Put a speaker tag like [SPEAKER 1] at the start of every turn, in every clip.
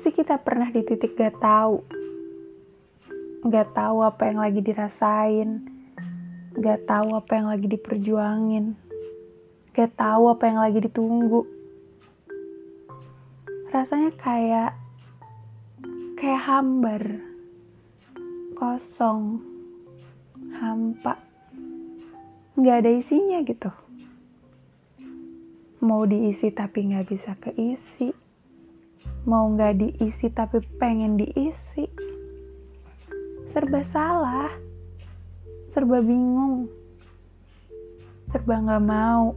[SPEAKER 1] kita pernah di titik gak tahu. Gak tahu apa yang lagi dirasain. Gak tahu apa yang lagi diperjuangin. Gak tahu apa yang lagi ditunggu. Rasanya kayak kayak hambar. Kosong. Hampa. Gak ada isinya gitu. Mau diisi tapi gak bisa keisi mau nggak diisi tapi pengen diisi? Serba salah. Serba bingung. Serba nggak mau.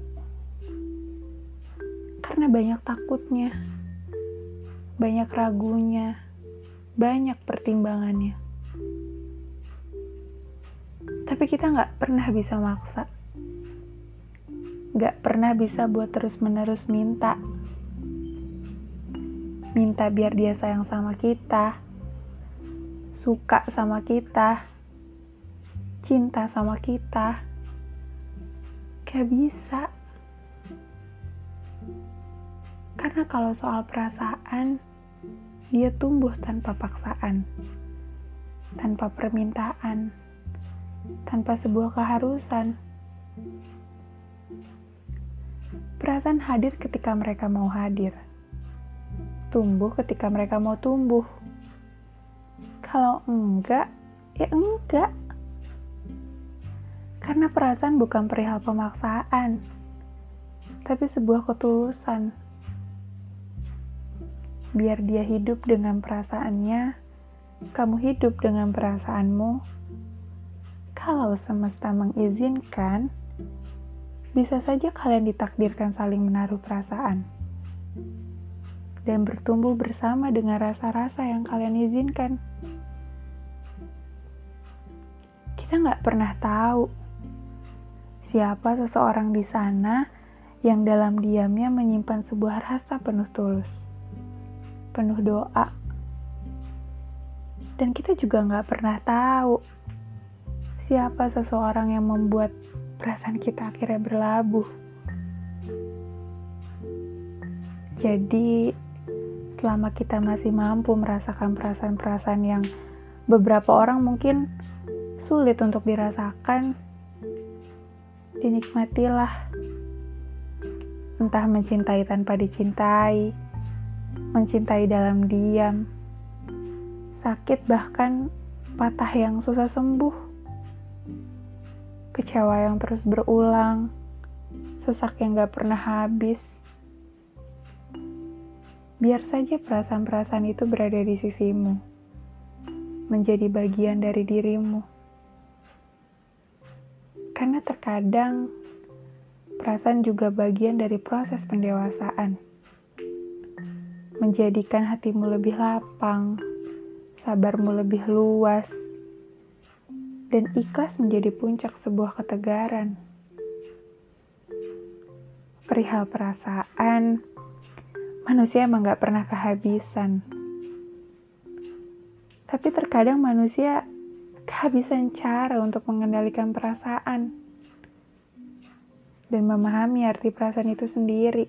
[SPEAKER 1] Karena banyak takutnya. Banyak ragunya. Banyak pertimbangannya. Tapi kita nggak pernah bisa maksa. Nggak pernah bisa buat terus menerus minta minta biar dia sayang sama kita, suka sama kita, cinta sama kita. Gak bisa. Karena kalau soal perasaan, dia tumbuh tanpa paksaan, tanpa permintaan, tanpa sebuah keharusan. Perasaan hadir ketika mereka mau hadir tumbuh ketika mereka mau tumbuh. Kalau enggak, ya enggak. Karena perasaan bukan perihal pemaksaan, tapi sebuah ketulusan. Biar dia hidup dengan perasaannya, kamu hidup dengan perasaanmu. Kalau semesta mengizinkan, bisa saja kalian ditakdirkan saling menaruh perasaan dan bertumbuh bersama dengan rasa-rasa yang kalian izinkan. Kita nggak pernah tahu siapa seseorang di sana yang dalam diamnya menyimpan sebuah rasa penuh tulus, penuh doa. Dan kita juga nggak pernah tahu siapa seseorang yang membuat perasaan kita akhirnya berlabuh. Jadi, selama kita masih mampu merasakan perasaan-perasaan yang beberapa orang mungkin sulit untuk dirasakan, dinikmatilah. Entah mencintai tanpa dicintai, mencintai dalam diam, sakit bahkan patah yang susah sembuh, kecewa yang terus berulang, sesak yang gak pernah habis, Biar saja perasaan-perasaan itu berada di sisimu, menjadi bagian dari dirimu. Karena terkadang perasaan juga bagian dari proses pendewasaan. Menjadikan hatimu lebih lapang, sabarmu lebih luas, dan ikhlas menjadi puncak sebuah ketegaran. Perihal perasaan, manusia emang gak pernah kehabisan. Tapi terkadang manusia kehabisan cara untuk mengendalikan perasaan dan memahami arti perasaan itu sendiri.